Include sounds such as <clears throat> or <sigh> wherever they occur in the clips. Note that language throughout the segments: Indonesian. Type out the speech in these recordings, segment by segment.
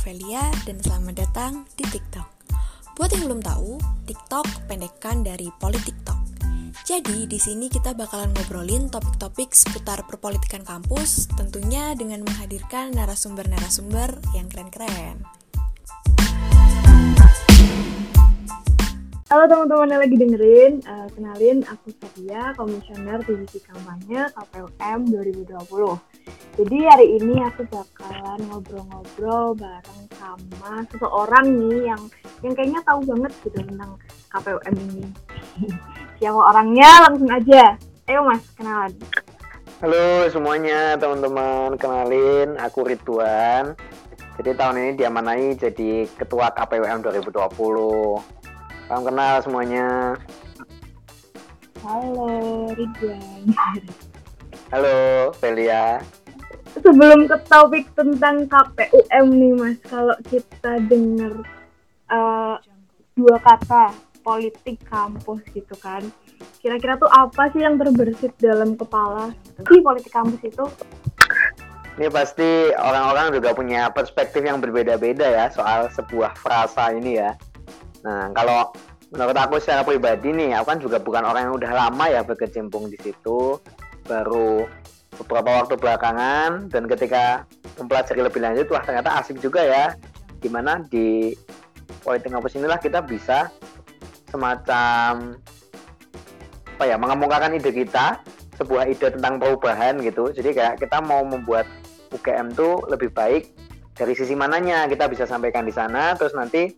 Velia dan selamat datang di TikTok. Buat yang belum tahu, TikTok pendekan dari Politiktok. Jadi di sini kita bakalan ngobrolin topik-topik seputar perpolitikan kampus, tentunya dengan menghadirkan narasumber-narasumber yang keren-keren. Halo teman-teman yang lagi dengerin, uh, kenalin aku Fatia, Komisioner Divisi Kampanye KPUM 2020. Jadi hari ini aku bakalan ngobrol-ngobrol bareng sama seseorang nih yang yang kayaknya tahu banget gitu tentang KPUM ini. <laughs> Siapa orangnya? Langsung aja. Ayo Mas, kenalan. Halo semuanya teman-teman, kenalin aku Ridwan. Jadi tahun ini diamanai jadi Ketua KPUM 2020. Salam kenal semuanya. Halo Ridwan. Halo Velia. Sebelum ke topik tentang KPUM nih Mas, kalau kita dengar uh, dua kata politik kampus gitu kan, kira-kira tuh apa sih yang terbersit dalam kepala si politik kampus itu? Ini pasti orang-orang juga punya perspektif yang berbeda-beda ya soal sebuah frasa ini ya. Nah, kalau menurut aku secara pribadi nih, aku kan juga bukan orang yang udah lama ya berkecimpung di situ, baru beberapa waktu belakangan dan ketika mempelajari lebih lanjut, wah ternyata asik juga ya, gimana di politik kampus inilah kita bisa semacam apa ya mengemukakan ide kita sebuah ide tentang perubahan gitu. Jadi kayak kita mau membuat UGM tuh lebih baik dari sisi mananya. Kita bisa sampaikan di sana terus nanti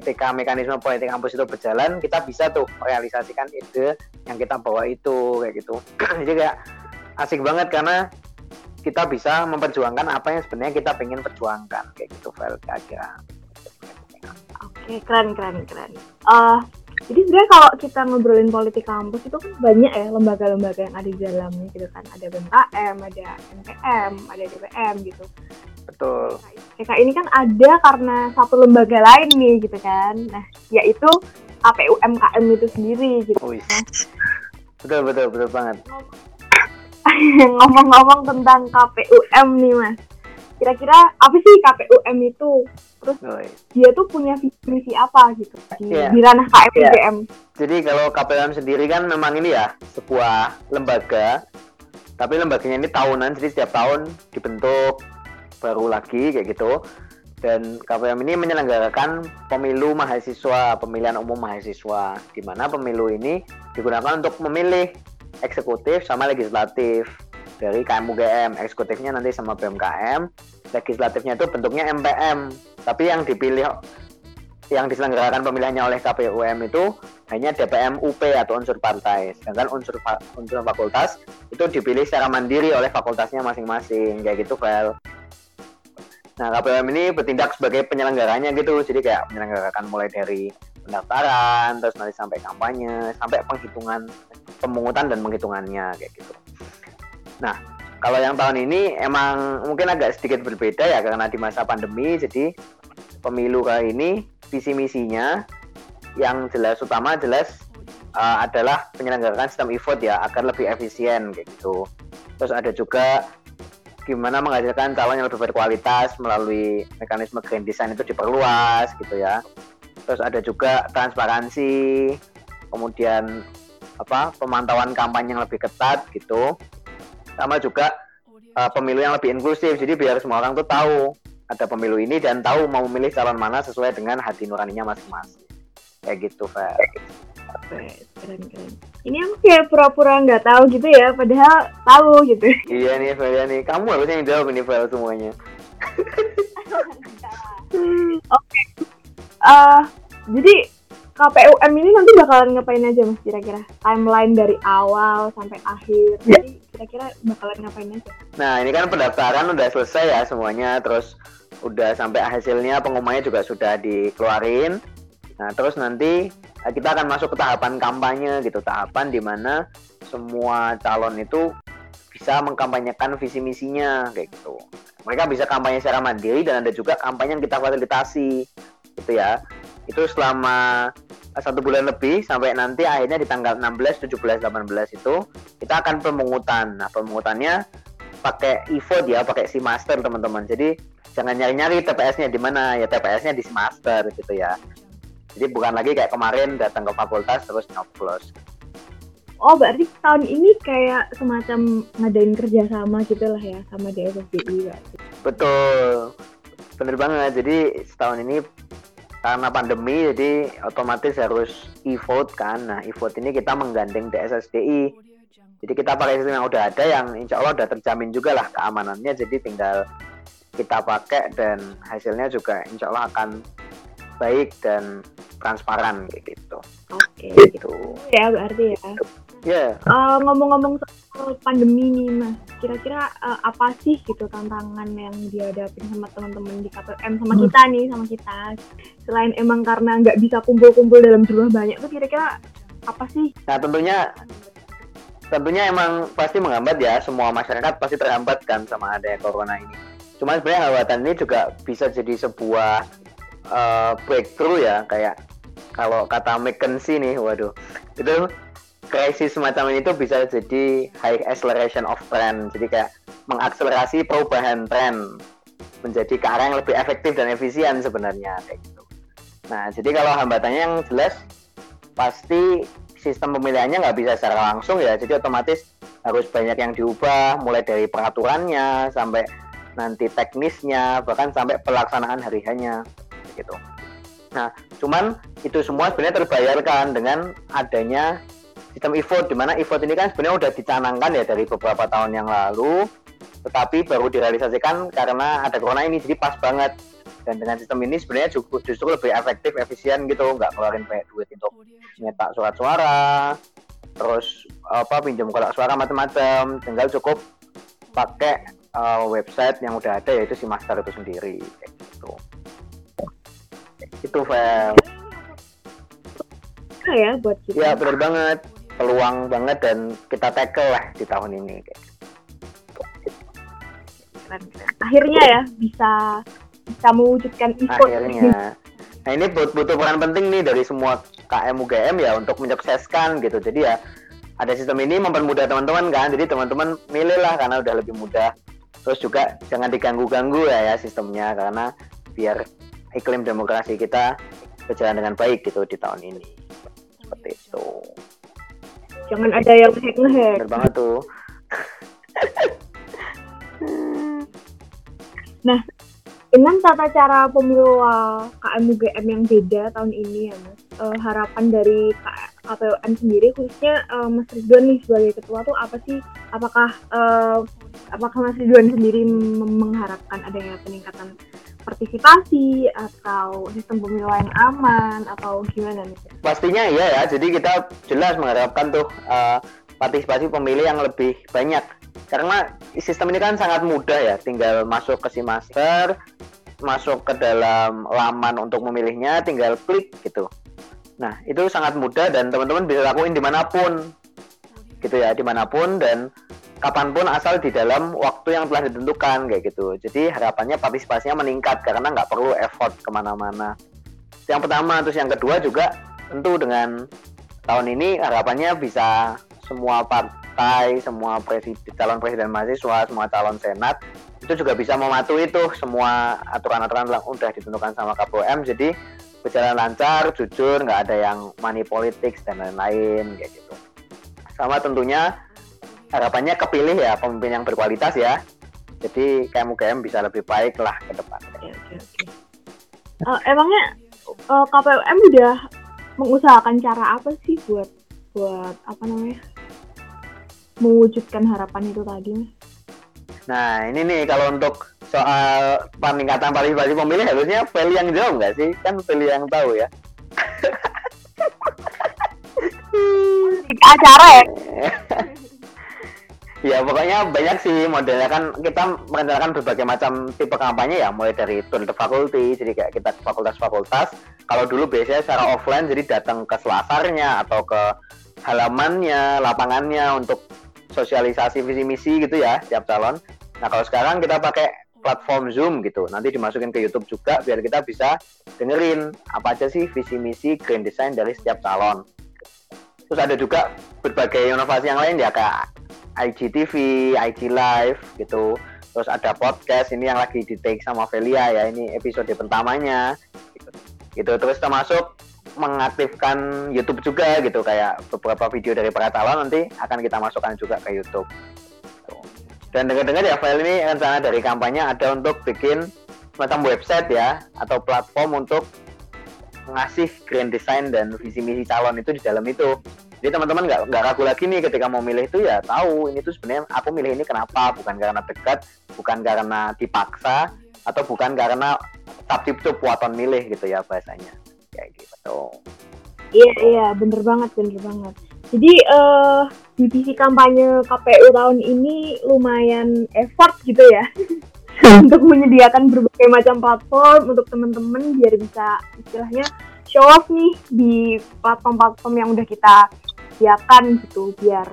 ketika mekanisme politik kampus itu berjalan kita bisa tuh merealisasikan ide yang kita bawa itu kayak gitu. <clears throat> Jadi kayak asik banget karena kita bisa memperjuangkan apa yang sebenarnya kita pengen perjuangkan kayak gitu Vel kira-kira. Oke keren keren keren. Uh, jadi sebenarnya kalau kita ngobrolin politik kampus itu kan banyak ya lembaga-lembaga yang ada di dalamnya gitu kan. Ada BMKM ada NPM ada DPM gitu Betul. KK ini kan ada karena satu lembaga lain nih gitu kan. Nah, yaitu KPUMKM itu sendiri gitu. Oh, betul betul betul banget. <laughs> Ngomong-ngomong tentang KPUM nih mas, kira-kira apa sih KPUM itu? Terus oh, iya. dia tuh punya visi apa gitu di, yeah. di ranah KPUM? Yeah. Jadi kalau KPUM sendiri kan memang ini ya sebuah lembaga, tapi lembaganya ini tahunan, jadi setiap tahun dibentuk baru lagi kayak gitu dan KPM ini menyelenggarakan pemilu mahasiswa, pemilihan umum mahasiswa, di mana pemilu ini digunakan untuk memilih eksekutif sama legislatif dari KMUGM. Eksekutifnya nanti sama BMKM, legislatifnya itu bentuknya MPM. Tapi yang dipilih yang diselenggarakan pemilihannya oleh KPUM itu hanya DPM UP atau unsur partai. Sedangkan unsur unsur fakultas itu dipilih secara mandiri oleh fakultasnya masing-masing kayak gitu, Vel. Nah, KPM ini bertindak sebagai penyelenggaranya gitu. Jadi kayak menyelenggarakan mulai dari pendaftaran, terus nanti sampai kampanye, sampai penghitungan pemungutan dan penghitungannya kayak gitu. Nah, kalau yang tahun ini emang mungkin agak sedikit berbeda ya karena di masa pandemi. Jadi pemilu kali ini visi misinya yang jelas utama jelas uh, adalah penyelenggaraan sistem e-vote ya agar lebih efisien kayak gitu. Terus ada juga gimana menghasilkan calon yang lebih berkualitas melalui mekanisme grand design itu diperluas gitu ya. Terus ada juga transparansi, kemudian apa pemantauan kampanye yang lebih ketat gitu. Sama juga uh, pemilu yang lebih inklusif. Jadi biar semua orang tuh tahu ada pemilu ini dan tahu mau memilih calon mana sesuai dengan hati nuraninya masing-masing. Kayak gitu, Fer keren keren. Ini aku kayak pura-pura nggak tahu gitu ya padahal tahu gitu. Iya nih Vel nih. Kamu harusnya yang jawab ini Vel semuanya? <laughs> Oke. Okay. uh, jadi KPUM ini nanti bakalan ngapain aja mas kira-kira? Timeline dari awal sampai akhir. Ya. jadi kira-kira bakalan ngapain aja? Nah ini kan pendaftaran udah selesai ya semuanya. Terus udah sampai hasilnya pengumumannya juga sudah dikeluarin. Nah, terus nanti eh, kita akan masuk ke tahapan kampanye gitu, tahapan di mana semua calon itu bisa mengkampanyekan visi misinya kayak gitu. Mereka bisa kampanye secara mandiri dan ada juga kampanye yang kita fasilitasi gitu ya. Itu selama eh, satu bulan lebih sampai nanti akhirnya di tanggal 16, 17, 18 itu kita akan pemungutan. Nah, pemungutannya pakai e-vote ya, pakai si master teman-teman. Jadi jangan nyari-nyari TPS-nya di mana ya TPS-nya di semester gitu ya jadi bukan lagi kayak kemarin datang ke fakultas terus nyoblos. Oh berarti tahun ini kayak semacam ngadain kerjasama gitu lah ya sama DSSDI berarti. betul. Bener banget. Jadi setahun ini karena pandemi jadi otomatis harus e-vote kan. Nah e-vote ini kita menggandeng DSSDI jadi kita pakai sistem yang udah ada yang insya Allah udah terjamin juga lah keamanannya. Jadi tinggal kita pakai dan hasilnya juga insya Allah akan baik dan transparan kayak gitu Oke. gitu Ya berarti ya. ya Eh, ngomong-ngomong soal pandemi nih mas, kira-kira eh, apa sih gitu tantangan yang dihadapin sama teman-teman di KPM sama kita nih sama kita? Selain emang karena nggak bisa kumpul-kumpul dalam jumlah banyak tuh kira-kira apa sih? nah tentunya tentunya emang pasti menghambat ya semua masyarakat pasti terhambat kan sama adanya corona ini cuman sebenarnya hambatan ini juga bisa jadi sebuah eh, breakthrough ya kayak kalau kata McKinsey nih waduh. Itu krisis semacam ini tuh bisa jadi high acceleration of trend. Jadi kayak mengakselerasi perubahan tren menjadi ke arah yang lebih efektif dan efisien sebenarnya kayak gitu. Nah jadi kalau hambatannya yang jelas pasti sistem pemilihannya nggak bisa secara langsung ya. Jadi otomatis harus banyak yang diubah mulai dari peraturannya sampai nanti teknisnya bahkan sampai pelaksanaan hari hanya gitu nah cuman itu semua sebenarnya terbayarkan dengan adanya sistem e-vote di mana e-vote ini kan sebenarnya udah dicanangkan ya dari beberapa tahun yang lalu tetapi baru direalisasikan karena ada corona ini jadi pas banget. Dan dengan sistem ini sebenarnya justru, justru lebih efektif efisien gitu nggak ngeluarin banyak duit untuk nyetak surat suara terus apa pinjam kotak suara macam-macam tinggal cukup pakai uh, website yang udah ada yaitu si master itu sendiri kayak gitu itu Vel Nah ya buat kita. ya benar banget. Peluang banget dan kita tackle lah di tahun ini gitu. Akhirnya ya bisa bisa mewujudkan e-vote. akhirnya. Nah ini but- butuh peran penting nih dari semua KM UGM ya untuk menyukseskan gitu. Jadi ya ada sistem ini mempermudah teman-teman kan. Jadi teman-teman milih lah karena udah lebih mudah. Terus juga jangan diganggu-ganggu ya ya sistemnya. Karena biar iklim demokrasi kita berjalan dengan baik gitu di tahun ini seperti itu Jangan ada yang hack-ngehack. bener banget tuh <laughs> Dengan tata cara pemilu uh, KM UGM yang beda tahun ini ya Mas, eh, harapan dari K- KPUM sendiri khususnya eh, Mas Ridwan nih sebagai ketua tuh apa sih? Apakah eh, apakah Mas Ridwan sendiri mengharapkan adanya peningkatan partisipasi atau sistem pemilu yang aman atau gimana nih? Pastinya iya ya. Jadi kita jelas mengharapkan tuh uh, partisipasi pemilih yang lebih banyak. Karena sistem ini kan sangat mudah ya. Tinggal masuk ke si master, masuk ke dalam laman untuk memilihnya, tinggal klik gitu. Nah itu sangat mudah dan teman-teman bisa lakuin di mana pun, gitu ya, di mana pun dan kapan pun asal di dalam waktu yang telah ditentukan kayak gitu. Jadi harapannya partisipasinya meningkat karena nggak perlu effort ke mana-mana. Yang pertama, terus yang kedua juga tentu dengan tahun ini harapannya bisa semua partai, semua presiden, calon presiden mahasiswa, semua calon senat itu juga bisa mematuhi tuh semua aturan-aturan yang udah ditentukan sama KPUM. Jadi berjalan lancar, jujur, nggak ada yang money politics dan lain-lain kayak gitu. Sama tentunya harapannya kepilih ya pemimpin yang berkualitas ya. Jadi KMUGM bisa lebih baik lah ke depan. Oke oke oke. Eh, emangnya eh, KPUM udah mengusahakan cara apa sih buat buat apa namanya mewujudkan harapan itu tadi? Nah ini nih kalau untuk soal peningkatan partisipasi pemilih harusnya Feli yang jawab nggak sih? Kan Feli yang tahu ya. acara ya <laughs> ya pokoknya banyak sih modelnya. Kan kita merencanakan berbagai macam tipe kampanye ya. Mulai dari tour de faculty jadi kayak kita ke fakultas-fakultas. Kalau dulu biasanya secara offline jadi datang ke selasarnya atau ke halamannya lapangannya untuk sosialisasi visi misi gitu ya setiap calon. Nah kalau sekarang kita pakai platform Zoom gitu. Nanti dimasukin ke YouTube juga biar kita bisa dengerin apa aja sih visi misi grand design dari setiap calon. Terus ada juga berbagai inovasi yang lain ya kayak IGTV, IG Live gitu. terus ada podcast ini yang lagi di take sama Velia ya ini episode pertamanya gitu, gitu. terus termasuk mengaktifkan YouTube juga gitu kayak beberapa video dari para calon nanti akan kita masukkan juga ke YouTube dan dengar-dengar ya file ini rencana dari kampanye ada untuk bikin semacam website ya atau platform untuk ngasih grand design dan visi misi calon itu di dalam itu jadi teman-teman nggak nggak ragu lagi nih ketika mau milih itu ya tahu ini tuh sebenarnya aku milih ini kenapa. Bukan karena dekat bukan karena dipaksa atau bukan karena tip tuh puatan milih gitu ya bahasanya. Kayak gitu. Iya iya bener banget bener banget. Jadi uh, divisi kampanye KPU tahun ini lumayan effort gitu ya. <laughs> Untuk menyediakan berbagai macam platform untuk teman-teman biar bisa istilahnya show off nih di platform-platform yang udah kita disediakan gitu biar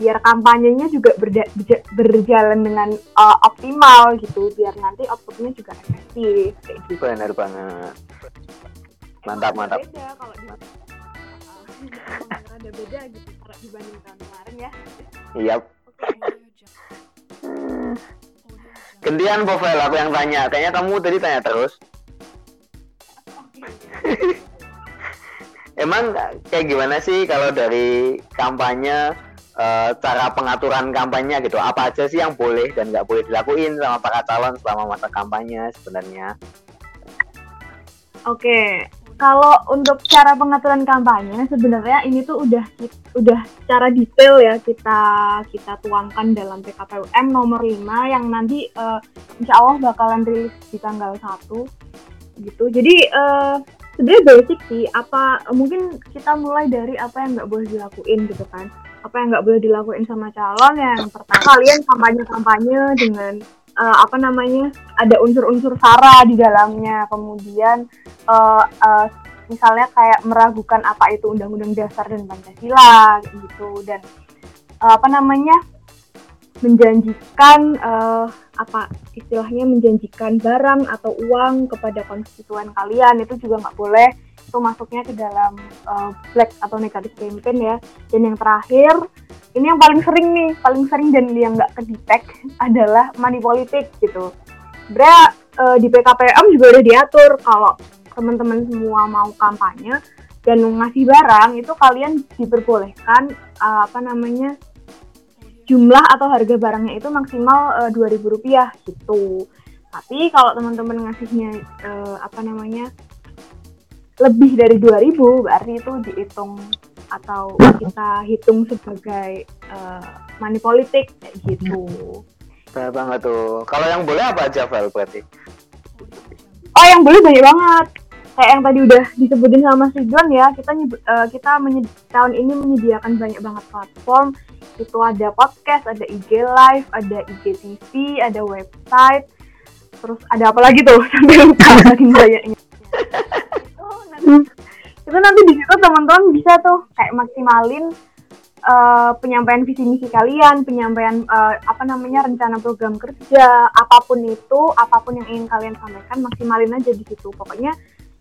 biar kampanyenya juga berda, berjalan dengan uh, optimal gitu biar nanti outputnya juga efektif kayak gitu. Benar banget. Mantap mantap. Beda kalau di uh, ada beda gitu dibanding tahun kemarin ya. Iya. Gantian profil aku yang tanya. Kayaknya kamu tadi tanya terus. Emang kayak gimana sih kalau dari kampanye uh, cara pengaturan kampanye gitu apa aja sih yang boleh dan nggak boleh dilakuin sama para calon selama masa kampanye sebenarnya Oke, kalau untuk cara pengaturan kampanye sebenarnya ini tuh udah udah secara detail ya kita kita tuangkan dalam PKPUM nomor 5 yang nanti uh, insya Allah bakalan rilis di tanggal 1 gitu. Jadi uh, sebenarnya basic sih apa mungkin kita mulai dari apa yang nggak boleh dilakuin gitu kan. Apa yang nggak boleh dilakuin sama calon yang pertama kalian kampanye kampanye dengan uh, apa namanya ada unsur-unsur sara di dalamnya. Kemudian uh, uh, misalnya kayak meragukan apa itu undang-undang dasar dan pancasila gitu. Dan uh, apa namanya menjanjikan uh, apa istilahnya menjanjikan barang atau uang kepada konstituen kalian itu juga nggak boleh. Itu masuknya ke dalam uh, black atau negatif campaign ya. Dan yang terakhir ini yang paling sering nih paling sering dan yang nggak kedetek <laughs> adalah money politik gitu. Sebenarnya uh, di PKPM juga udah diatur kalau teman-teman semua mau kampanye dan ngasih barang itu kalian diperbolehkan uh, apa namanya jumlah atau harga barangnya itu maksimal uh, ribu rupiah gitu. Tapi kalau teman-teman ngasihnya uh, apa namanya lebih dari 2000 berarti itu dihitung atau kita hitung sebagai uh, money politik kayak gitu. Benar banget tuh. Kalau yang boleh apa aja Val berarti? Oh yang boleh banyak banget. Kayak yang tadi udah disebutin sama Mas Ridwan ya, kita uh, kita tahun ini menyediakan banyak banget platform. Itu ada podcast, ada IG live, ada IG TV, ada website, terus ada apa lagi tuh? <laughs> Sampai lupa saking banyaknya. Oh, nanti, itu nanti di situ teman-teman bisa tuh kayak maksimalin uh, penyampaian visi misi kalian, penyampaian uh, apa namanya rencana program kerja, apa pun itu, apa pun yang ingin kalian sampaikan maksimalin aja di situ. Pokoknya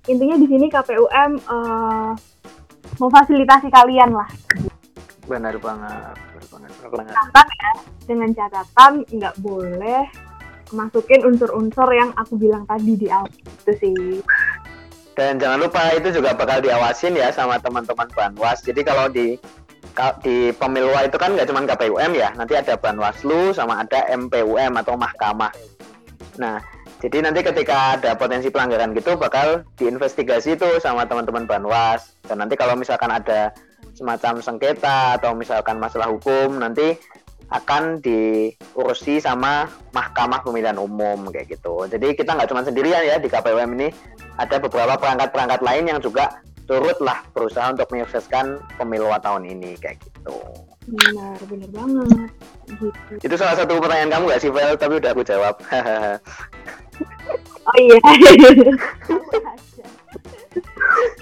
intinya di sini KPUM uh, memfasilitasi kalian lah. Benar banget banget catatan ya dengan catatan nggak boleh masukin unsur-unsur yang aku bilang tadi di awal. Itu sih. Dan jangan lupa itu juga bakal diawasin ya sama teman-teman Banwas. Jadi kalau di di pemilu itu kan nggak cuma KPUM ya. Nanti ada Banwaslu sama ada MPUM atau Mahkamah. Nah jadi nanti ketika ada potensi pelanggaran gitu bakal diinvestigasi itu sama teman-teman Banwas dan nanti kalau misalkan ada semacam sengketa atau misalkan masalah hukum nanti akan diurusi sama Mahkamah Pemilihan Umum kayak gitu. Jadi kita nggak cuma sendirian ya di KPUM ini, ada beberapa perangkat-perangkat lain yang juga turutlah berusaha untuk menyukseskan pemilu tahun ini kayak gitu. Benar, benar banget. Gitu. Itu salah satu pertanyaan kamu gak sih, Vel? Tapi udah aku jawab. <laughs> oh iya. <laughs>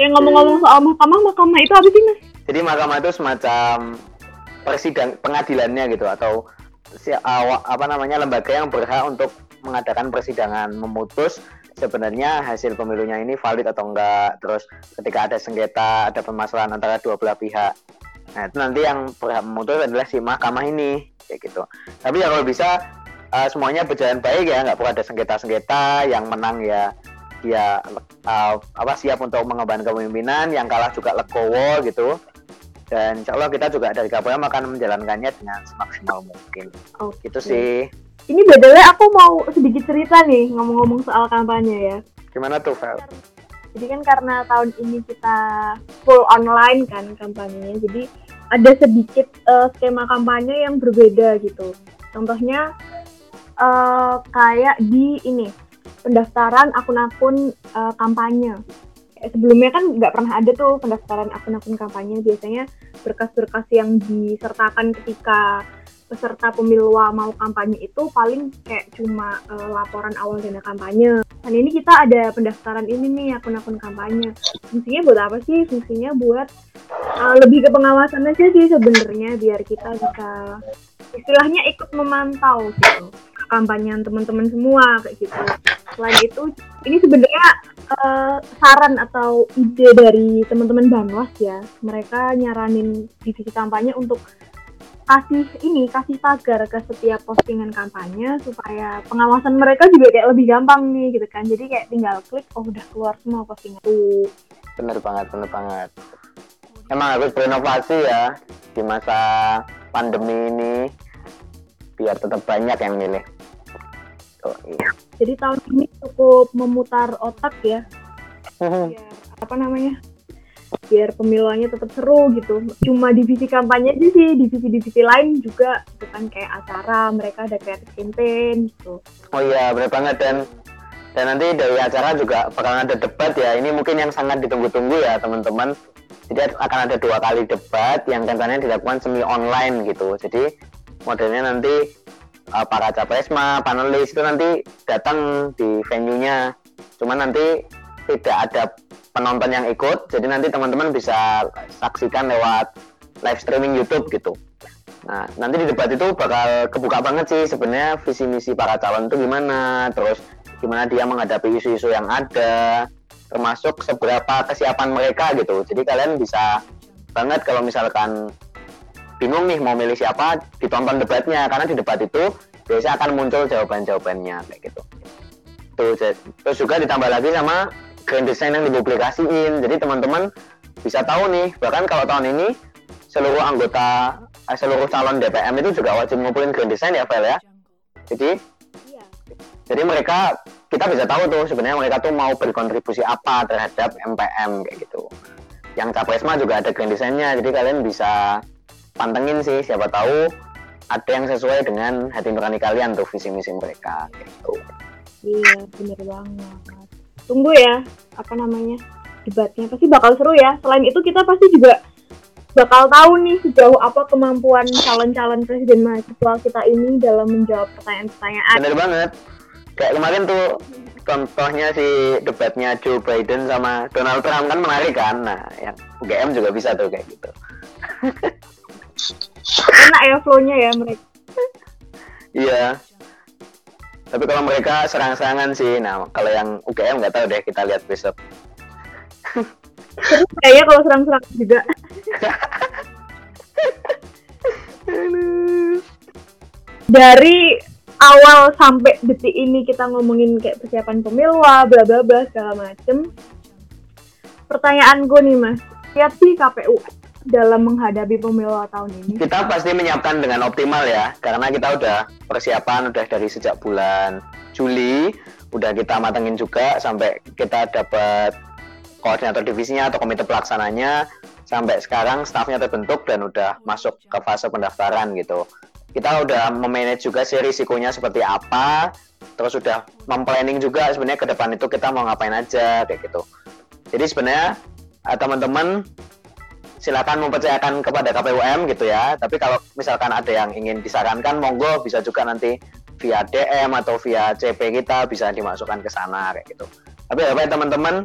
yang ngomong-ngomong soal mahkamah, mahkamah itu apa sih, Mas? Jadi mahkamah itu semacam persidang pengadilannya gitu atau si, apa namanya lembaga yang berhak untuk mengadakan persidangan memutus sebenarnya hasil pemilunya ini valid atau enggak terus ketika ada sengketa ada permasalahan antara dua belah pihak nah itu nanti yang berhak memutus adalah si mahkamah ini kayak gitu tapi ya kalau bisa uh, semuanya berjalan baik ya nggak perlu ada sengketa-sengketa yang menang ya dia uh, apa siap untuk mengemban kepemimpinan yang kalah juga legowo gitu. Dan insya Allah kita juga dari KPM akan menjalankannya dengan semaksimal mungkin. Oh gitu sih. Ini bedanya aku mau sedikit cerita nih ngomong-ngomong soal kampanye ya. Gimana tuh Vel? jadi kan karena tahun ini kita full online kan kampanyenya jadi ada sedikit uh, skema kampanye yang berbeda gitu. Contohnya uh, kayak di ini pendaftaran akun-akun uh, kampanye. Sebelumnya kan nggak pernah ada tuh pendaftaran akun-akun kampanye. Biasanya berkas-berkas yang disertakan ketika peserta pemilu mau kampanye itu paling kayak cuma uh, laporan awal dana kampanye. Dan ini kita ada pendaftaran ini nih akun-akun kampanye. Fungsinya buat apa sih? Fungsinya buat uh, lebih ke pengawasan aja sih sebenarnya biar kita bisa istilahnya ikut memantau gitu kampanye teman-teman semua kayak gitu. Selain itu, ini sebenarnya uh, saran atau ide dari teman-teman Banwas ya. Mereka nyaranin divisi kampanye untuk kasih ini kasih tagar ke setiap postingan kampanye supaya pengawasan mereka juga kayak lebih gampang nih gitu kan jadi kayak tinggal klik oh udah keluar semua postingan tuh bener banget bener banget emang harus berinovasi ya di masa pandemi ini biar tetap banyak yang milih Oh, iya. Jadi tahun ini cukup memutar otak ya. Hmm. biar apa namanya? Biar pemiluannya tetap seru gitu. Cuma divisi kampanye aja sih, divisi-divisi lain juga itu kan kayak acara, mereka ada kreatif campaign gitu. Oh iya, benar banget dan dan nanti dari acara juga bakal ada debat ya. Ini mungkin yang sangat ditunggu-tunggu ya teman-teman. Jadi akan ada dua kali debat yang rencananya dilakukan semi online gitu. Jadi modelnya nanti uh, para capresma, panelis itu nanti datang di venue-nya. Cuma nanti tidak ada penonton yang ikut, jadi nanti teman-teman bisa saksikan lewat live streaming YouTube gitu. Nah, nanti di debat itu bakal kebuka banget sih sebenarnya visi misi para calon itu gimana, terus gimana dia menghadapi isu-isu yang ada, termasuk seberapa kesiapan mereka gitu. Jadi kalian bisa banget kalau misalkan bingung nih mau milih siapa ditonton debatnya. Karena di debat itu biasa akan muncul jawaban-jawabannya kayak gitu. Tuh terus juga ditambah lagi sama grand design yang dipublikasiin. Jadi teman-teman bisa tahu nih bahkan kalau tahun ini seluruh anggota eh, seluruh calon DPM itu juga wajib ngumpulin grand design ya Vel ya? Jadi iya. jadi mereka kita bisa tahu tuh sebenarnya mereka tuh mau berkontribusi apa terhadap MPM kayak gitu. Yang Capresma juga ada grand desainnya jadi kalian bisa pantengin sih siapa tahu ada yang sesuai dengan hati nurani kalian tuh visi misi mereka gitu iya bener banget tunggu ya apa namanya debatnya pasti bakal seru ya selain itu kita pasti juga bakal tahu nih sejauh apa kemampuan calon-calon presiden mahasiswa kita ini dalam menjawab pertanyaan-pertanyaan. Bener banget. Kayak kemarin tuh contohnya si debatnya Joe Biden sama Donald Trump kan menarik kan. Nah, yang UGM juga bisa tuh kayak gitu. <laughs> enak ya flownya ya mereka. Iya. Tapi kalau mereka serang-serangan sih. Nah kalau yang UGM nggak tahu deh kita lihat besok. Terus kayaknya kalau serang-serangan juga? Dari awal sampai detik ini kita ngomongin kayak persiapan pemilu bla bla bla segala macem. Pertanyaan gue nih mas. Siap sih KPU dalam menghadapi pemilu tahun ini? Kita pasti menyiapkan dengan optimal ya, karena kita udah persiapan udah dari sejak bulan Juli, udah kita matengin juga sampai kita dapat koordinator divisinya atau komite pelaksananya, sampai sekarang stafnya terbentuk dan udah masuk ke fase pendaftaran gitu. Kita udah memanage juga sih risikonya seperti apa, terus udah memplanning juga sebenarnya ke depan itu kita mau ngapain aja kayak gitu. Jadi sebenarnya eh, teman-teman silakan mempercayakan kepada KPUM gitu ya. Tapi kalau misalkan ada yang ingin disarankan, monggo bisa juga nanti via DM atau via CP kita bisa dimasukkan ke sana kayak gitu. Tapi ya teman-teman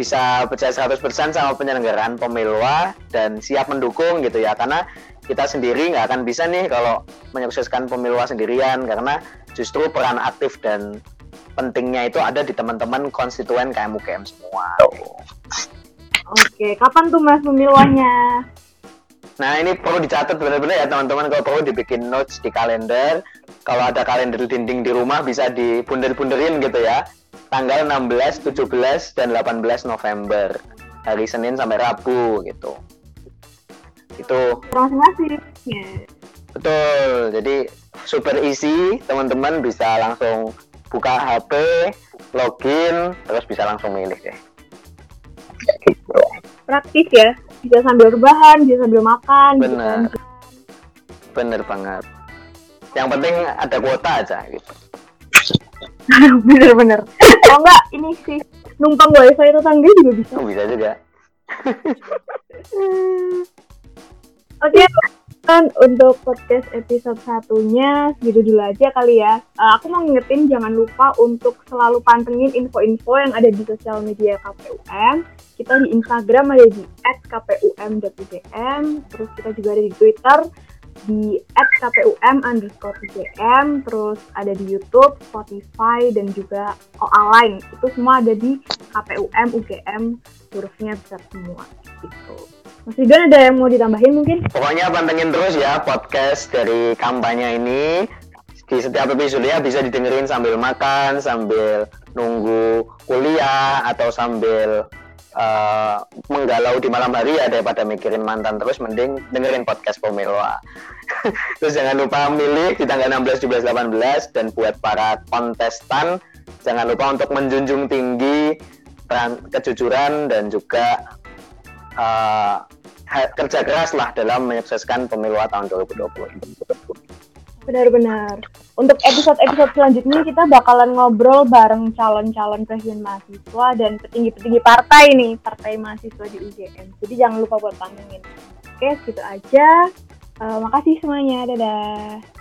bisa percaya 100% sama penyelenggaraan pemilu dan siap mendukung gitu ya karena kita sendiri nggak akan bisa nih kalau menyukseskan pemilu sendirian karena justru peran aktif dan pentingnya itu ada di teman-teman konstituen KMUKM semua. Oke, kapan tuh Mas pemiluannya? Nah ini perlu dicatat benar-benar ya teman-teman kalau perlu dibikin notes di kalender kalau ada kalender dinding di rumah bisa dibunder-bunderin gitu ya. Tanggal 16, 17, dan 18 November. Hari Senin sampai Rabu gitu. Itu masing-masing. Betul. Jadi super easy, teman-teman bisa langsung buka HP, login, terus bisa langsung milih deh. Praktis ya. Bisa sambil rebahan, bisa sambil makan. gitu kan. Bener. Bener banget. Yang penting ada kuota aja gitu. <laughs> Bener-bener. Kalau enggak, ini sih numpang wifi tetangga juga bisa. Oh, bisa juga. <laughs> Oke, kan untuk podcast episode satunya segitu dulu aja kali ya. Eh, aku mau ngingetin jangan lupa untuk selalu pantengin info-info yang ada di sosial media KPUM. Kita di Instagram ada di @kpum.ugm, terus kita juga ada di Twitter di @kpum underscore UGM, terus ada di YouTube, Spotify, dan juga OA lain. Itu semua ada di KPUM UGM, hurufnya besar semua gitu. Mas Ridwan ada yang mau ditambahin mungkin? Pokoknya pantengin terus ya podcast dari kampanye ini. Di setiap episodenya bisa didengerin sambil makan, sambil nunggu kuliah, atau sambil uh, menggalau di malam hari ya daripada mikirin mantan terus mending dengerin podcast Pomelo. <laughs> terus jangan lupa milih di tanggal 16, 17, 18 dan buat para kontestan jangan lupa untuk menjunjung tinggi kejujuran dan juga uh, kerja keras lah dalam menyukseskan pemilu tahun 2020. Benar-benar. Untuk episode-episode selanjutnya kita bakalan ngobrol bareng calon-calon presiden mahasiswa dan petinggi-petinggi partai nih, partai mahasiswa di UGM. Jadi jangan lupa buat pantengin. Oke, gitu aja. Eh, makasih semuanya. Dadah.